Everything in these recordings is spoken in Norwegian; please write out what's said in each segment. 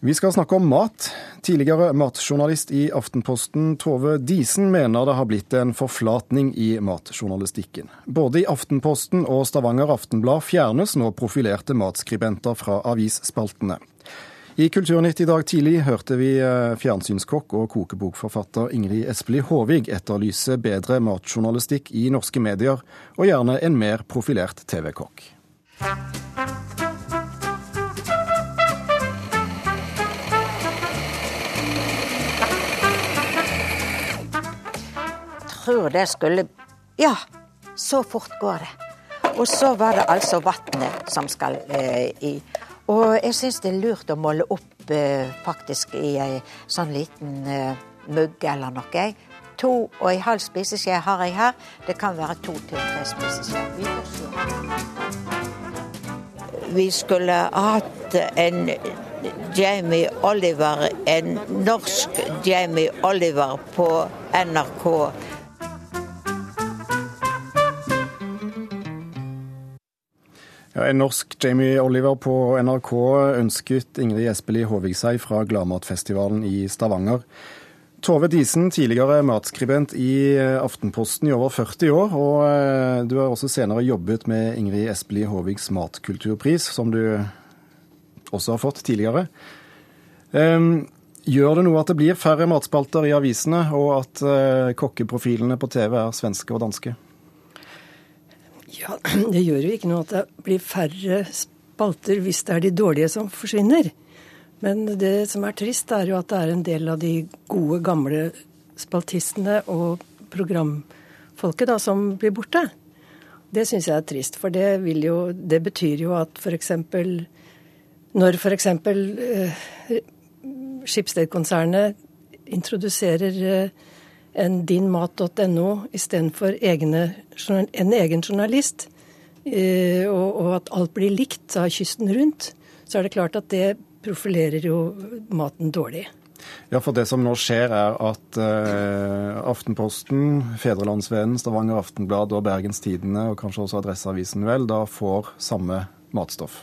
Vi skal snakke om mat. Tidligere matjournalist i Aftenposten Tove Disen mener det har blitt en forflatning i matjournalistikken. Både i Aftenposten og Stavanger Aftenblad fjernes nå profilerte matskribenter fra avisspaltene. I Kulturnytt i dag tidlig hørte vi eh, fjernsynskokk og kokebokforfatter Ingrid Espelid Håvig etterlyse bedre matjournalistikk i norske medier, og gjerne en mer profilert TV-kokk. Tror det skulle Ja, så fort går det. Og så var det altså vannet som skal eh, i. Og jeg syns det er lurt å måle opp eh, faktisk i ei sånn liten eh, mugg eller noe. To og en halv spiseskje har jeg her. Det kan være to til tre spiseskjeer. Vi skulle hatt en Jamie Oliver, en norsk Jamie Oliver på NRK en norsk Jamie Oliver på NRK ønsket Ingrid Espelid Håvig seg fra Gladmatfestivalen i Stavanger. Tove Disen, tidligere matskribent i eh, Aftenposten i over 40 år, og eh, du har også senere jobbet med Ingrid Espelid Håvigs matkulturpris, som du også har fått tidligere. Ehm, gjør det noe at det blir færre matspalter i avisene, og at eh, kokkeprofilene på TV er svenske og danske? Ja, Det gjør jo ikke noe at det blir færre spalter hvis det er de dårlige som forsvinner. Men det som er trist, er jo at det er en del av de gode, gamle spaltistene og programfolket da, som blir borte. Det syns jeg er trist, for det, jo, det betyr jo at f.eks. når f.eks. Eh, Skipsted-konsernet introduserer eh, en dinmat.no istedenfor en egen journalist, eh, og at alt blir likt av kysten rundt, så er det klart at det profilerer jo maten dårlig. Ja, for det som nå skjer er at eh, Aftenposten, Fedrelandsvennen, Stavanger Aftenblad og Bergens Tidende, og kanskje også Adresseavisen, vel, da får samme matstoff.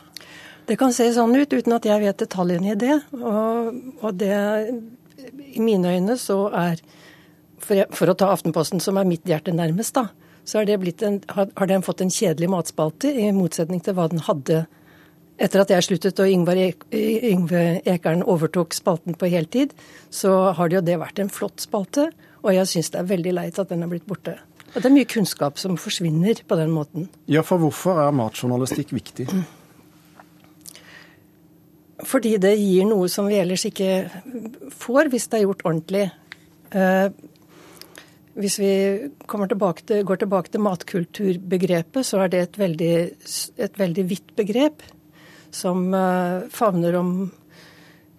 Det kan se sånn ut, uten at jeg vet detaljene i det. Og, og det, i mine øyne, så er for, for, å ta Aftenposten, som er mitt hjerte nærmest, da, så har, en, har, har, den fått en kjedelig matspalte, i motsetning til hva den hadde etter at jeg sluttet og Ingvar e Yngve Ekern overtok spalten på heltid. Så har det jo det vært en flott spalte, og jeg syns det er veldig leit at den er blitt borte. Og det er mye kunnskap som forsvinner på den måten. Ja, for hvorfor er matjournalistikk viktig? Fordi det gir noe som vi ellers ikke får hvis det er gjort ordentlig. Eh, hvis vi tilbake til, går tilbake til matkulturbegrepet, så er det et veldig, et veldig vidt begrep som uh, favner om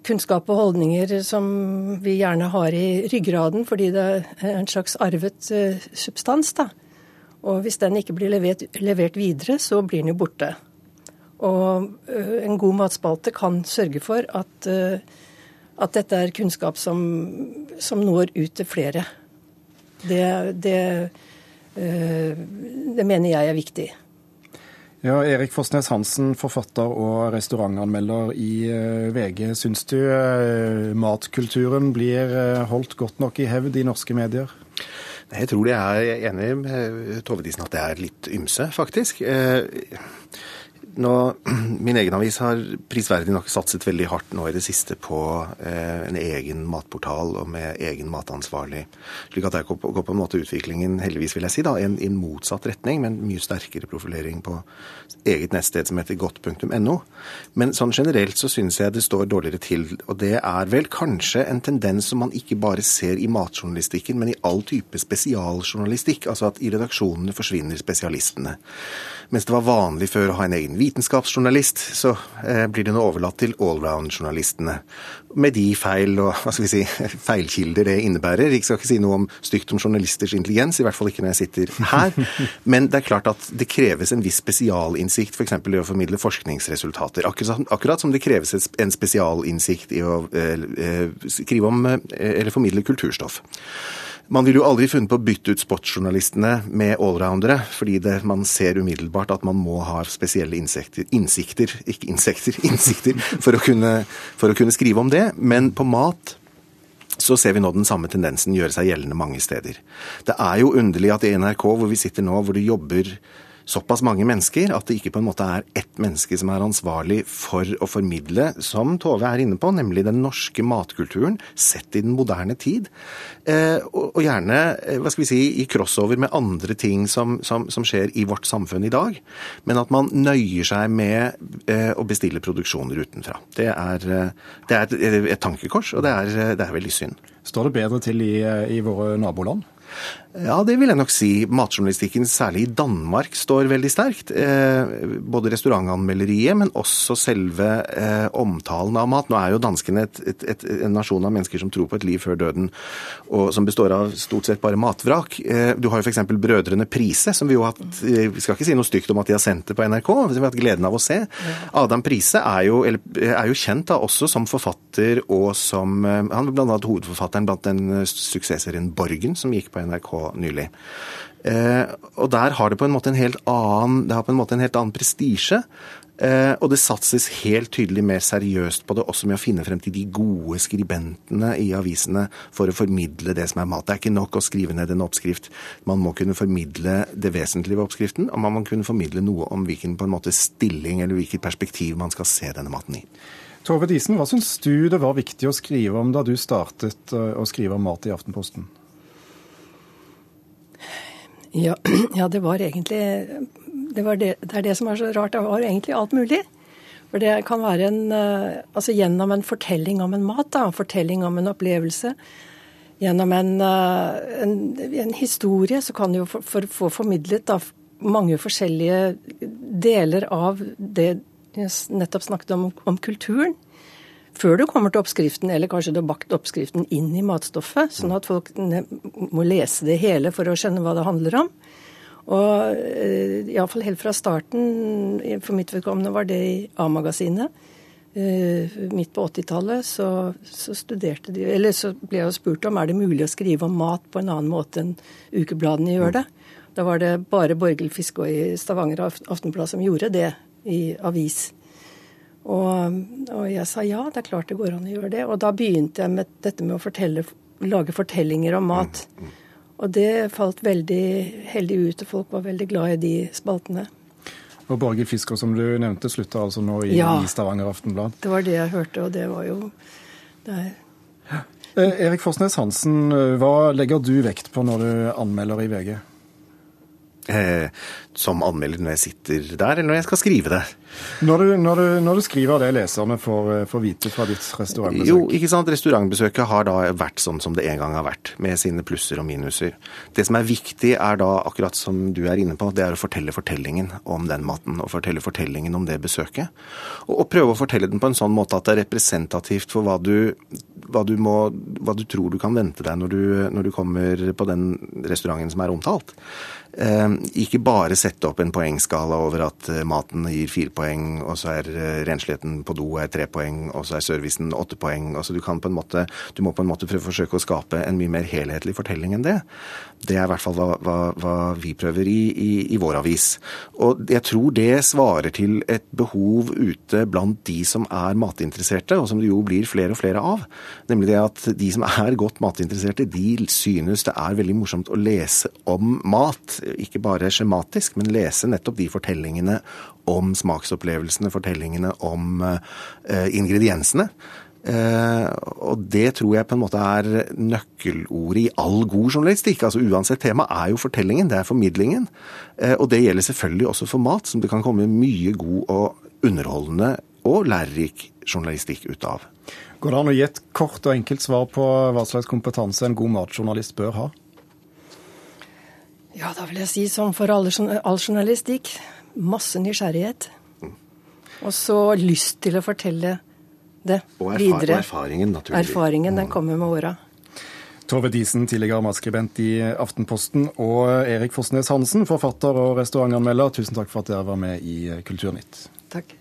kunnskap og holdninger som vi gjerne har i ryggraden, fordi det er en slags arvet uh, substans. da. Og hvis den ikke blir levert, levert videre, så blir den jo borte. Og uh, en god matspalte kan sørge for at, at dette er kunnskap som, som når ut til flere. Det, det, eh, det mener jeg er viktig. Ja, Erik Forsnes Hansen, forfatter og restaurantanmelder i eh, VG. Syns du eh, matkulturen blir holdt godt nok i hevd i norske medier? Jeg tror de er enig med Tove Disen at det er litt ymse, faktisk. Nå, min egen avis har prisverdig nok satset veldig hardt nå i det siste på eh, en egen matportal og med egen matansvarlig. Slik at der går på, en måte utviklingen, heldigvis vil jeg si, da, i en, motsatt retning, men mye sterkere profilering på eget nettsted som heter godt.no. Men sånn generelt så syns jeg det står dårligere til. Og det er vel kanskje en tendens som man ikke bare ser i matjournalistikken, men i all type spesialjournalistikk. Altså at i redaksjonene forsvinner spesialistene. Mens det var vanlig før å ha en egen vitenskapsjournalist, så eh, blir det nå overlatt til allround-journalistene. Med de feil og hva skal vi si, feilkilder det innebærer. Jeg skal ikke si noe om stygt om journalisters intelligens, i hvert fall ikke når jeg sitter her. Men det er klart at det kreves en viss spesialinnsikt f.eks. i å formidle forskningsresultater. Akkurat, som det kreves en spesialinnsikt i å eh, eh skrive om eller formidle kulturstoff. Man ville jo aldri funnet på å bytte ut sportsjournalistene med allroundere, fordi det, man ser umiddelbart at man må ha spesielle insekter, innsikter, ikke insekter, innsikter, for å, kunne, for å kunne skrive om det. Men på mat så ser vi nå den samme tendensen gjøre seg gjeldende mange steder. Det er jo underlig at i NRK, hvor vi sitter nå, hvor det jobber såpass mange mennesker at det ikke på en måte er ett menneske som er ansvarlig for å formidle, som Tove er inne på, nemlig den norske matkulturen sett i den moderne tid. Eh, og, gjerne eh, hva skal vi si, i crossover med andre ting som, som, som skjer i vårt samfunn i dag. Men at man nøyer seg med eh, å bestille produksjoner utenfra. Det er, det er et, tankekors, og det er, det er veldig synd. Står det bedre til i, i våre naboland? Ja, det vil jeg nok si. Matjournalistikken, særlig i Danmark, står veldig sterkt. Eh, både restaurantanmelderiet, men også selve eh, omtalen av mat. Nå er jo danskene et, et, et, en nasjon av mennesker som tror på et liv før døden, og som består av stort sett bare matvrak. Eh, du har jo f.eks. Brødrene Prise, som vi jo har hatt Vi skal ikke si noe stygt om at de har sendt det på NRK, som vi har hatt gleden av å se. Adam Prise er jo, eller, er jo kjent da også som forfatter og som Han er bl.a. hovedforfatteren blant den suksessserien Borgen, som gikk på NRK nylig. Eh, og der har det på en måte en helt annen, det har på en måte en helt annen prestisje. Eh, og det satses helt tydelig mer seriøst på det, også med å finne frem til de gode skribentene i avisene for å formidle det som er mat. Det er ikke nok å skrive ned en oppskrift. Man må kunne formidle det vesentlige ved oppskriften, og man må kunne formidle noe om hvilken på en måte stilling eller hvilket perspektiv man skal se denne maten i. Tove Disen, hva syns du det var viktig å skrive om da du startet eh, å skrive om mat i Aftenposten? Ja, ja, det var egentlig det, var det, det, er det som er så rart. Det var egentlig alt mulig. For det kan være en eh, Altså gjennom en fortelling om en mat, da, en fortelling om en opplevelse. Gjennom en, eh, en, en historie så kan du jo få for, for, formidlet da, mange forskjellige deler av det jeg nettopp snakket om, om kulturen før du kommer til oppskriften, eller kanskje du har bakt oppskriften inn i matstoffet, sånn at folk må lese det hele for å skjønne hva det handler om. Og eh, iallfall helt fra starten, for mitt vedkommende var det i A-magasinet. Eh, midt på 80-tallet så, så, studerte de Eller så ble jeg jo spurt om er det mulig å skrive om mat på en annen måte enn ukebladene gjør det. Da var det bare Borghild Fiskå i Stavanger Aftenblad som gjorde det i avis. Og, og, jeg sa ja, det er klart det går an å gjøre det. Og da begynte jeg med dette med å fortelle, lage fortellinger om mat. Mm, mm. Og det falt veldig heldig ut, og folk var veldig glad i de spaltene. Og Borghild Fisker, som du nevnte, slutta altså nå i, ja, i Stavanger Aftenblad? Det var det jeg hørte, og det var jo det er... ja. eh, Erik Forsnes Hansen, hva legger du vekt på når du anmelder i VG? Eh, som anmelder når jeg sitter der, eller når jeg skal skrive det. Når du, når du, når du skriver det leserne får, eh, får, vite fra ditt restaurantbesøk? Jo, ikke sant. Restaurantbesøket har da vært sånn som det en gang har vært, med sine plusser og minuser. Det som er viktig, er da, akkurat som du er inne på, det er å fortelle fortellingen om den maten. Og fortelle fortellingen om det besøket. Og, og prøve å fortelle den på en sånn måte at det er representativt for hva du, hva du, må, hva du tror du kan vente deg når du, når du kommer på den restauranten som er omtalt. Eh, ikke bare sette opp en poengskala over at eh, maten gir fire poeng, og så er eh, rensligheten på do er tre poeng, og så er servicen åtte poeng. Altså du, kan på en måte, du må på en måte prøve å forsøke å skape en mye mer helhetlig fortelling enn det. Det er i hvert fall hva, hva, hva vi prøver i, i, i, vår avis. Og jeg tror det svarer til et behov ute blant de som er matinteresserte, og som det jo blir flere og flere av. Nemlig det at de som er godt matinteresserte, de synes det er veldig morsomt å lese om mat ikke bare skjematisk, men lese nettopp de fortellingene om smaksopplevelsene, fortellingene om eh, ingrediensene. Eh, og det tror jeg på en måte er nøkkelordet i all god journalistikk. Altså Uansett tema er jo fortellingen, det er formidlingen. Eh, og det gjelder selvfølgelig også for mat, som det kan komme mye god og underholdende og lærerik journalistikk ut av. Går det an å gi et kort og enkelt svar på hva slags kompetanse en god matjournalist bør ha? Ja, da vil jeg si som for all, all journalistikk. Masse nysgjerrighet. Og så lyst til å fortelle det og videre. Og erfaringen, naturligvis. Erfaringen, den kommer med åra. Tove Disen, tidligere matskribent i Aftenposten, og Erik Forsnes Hansen, forfatter og restaurantanmelder, tusen takk for at dere var med i Kulturnytt. Takk.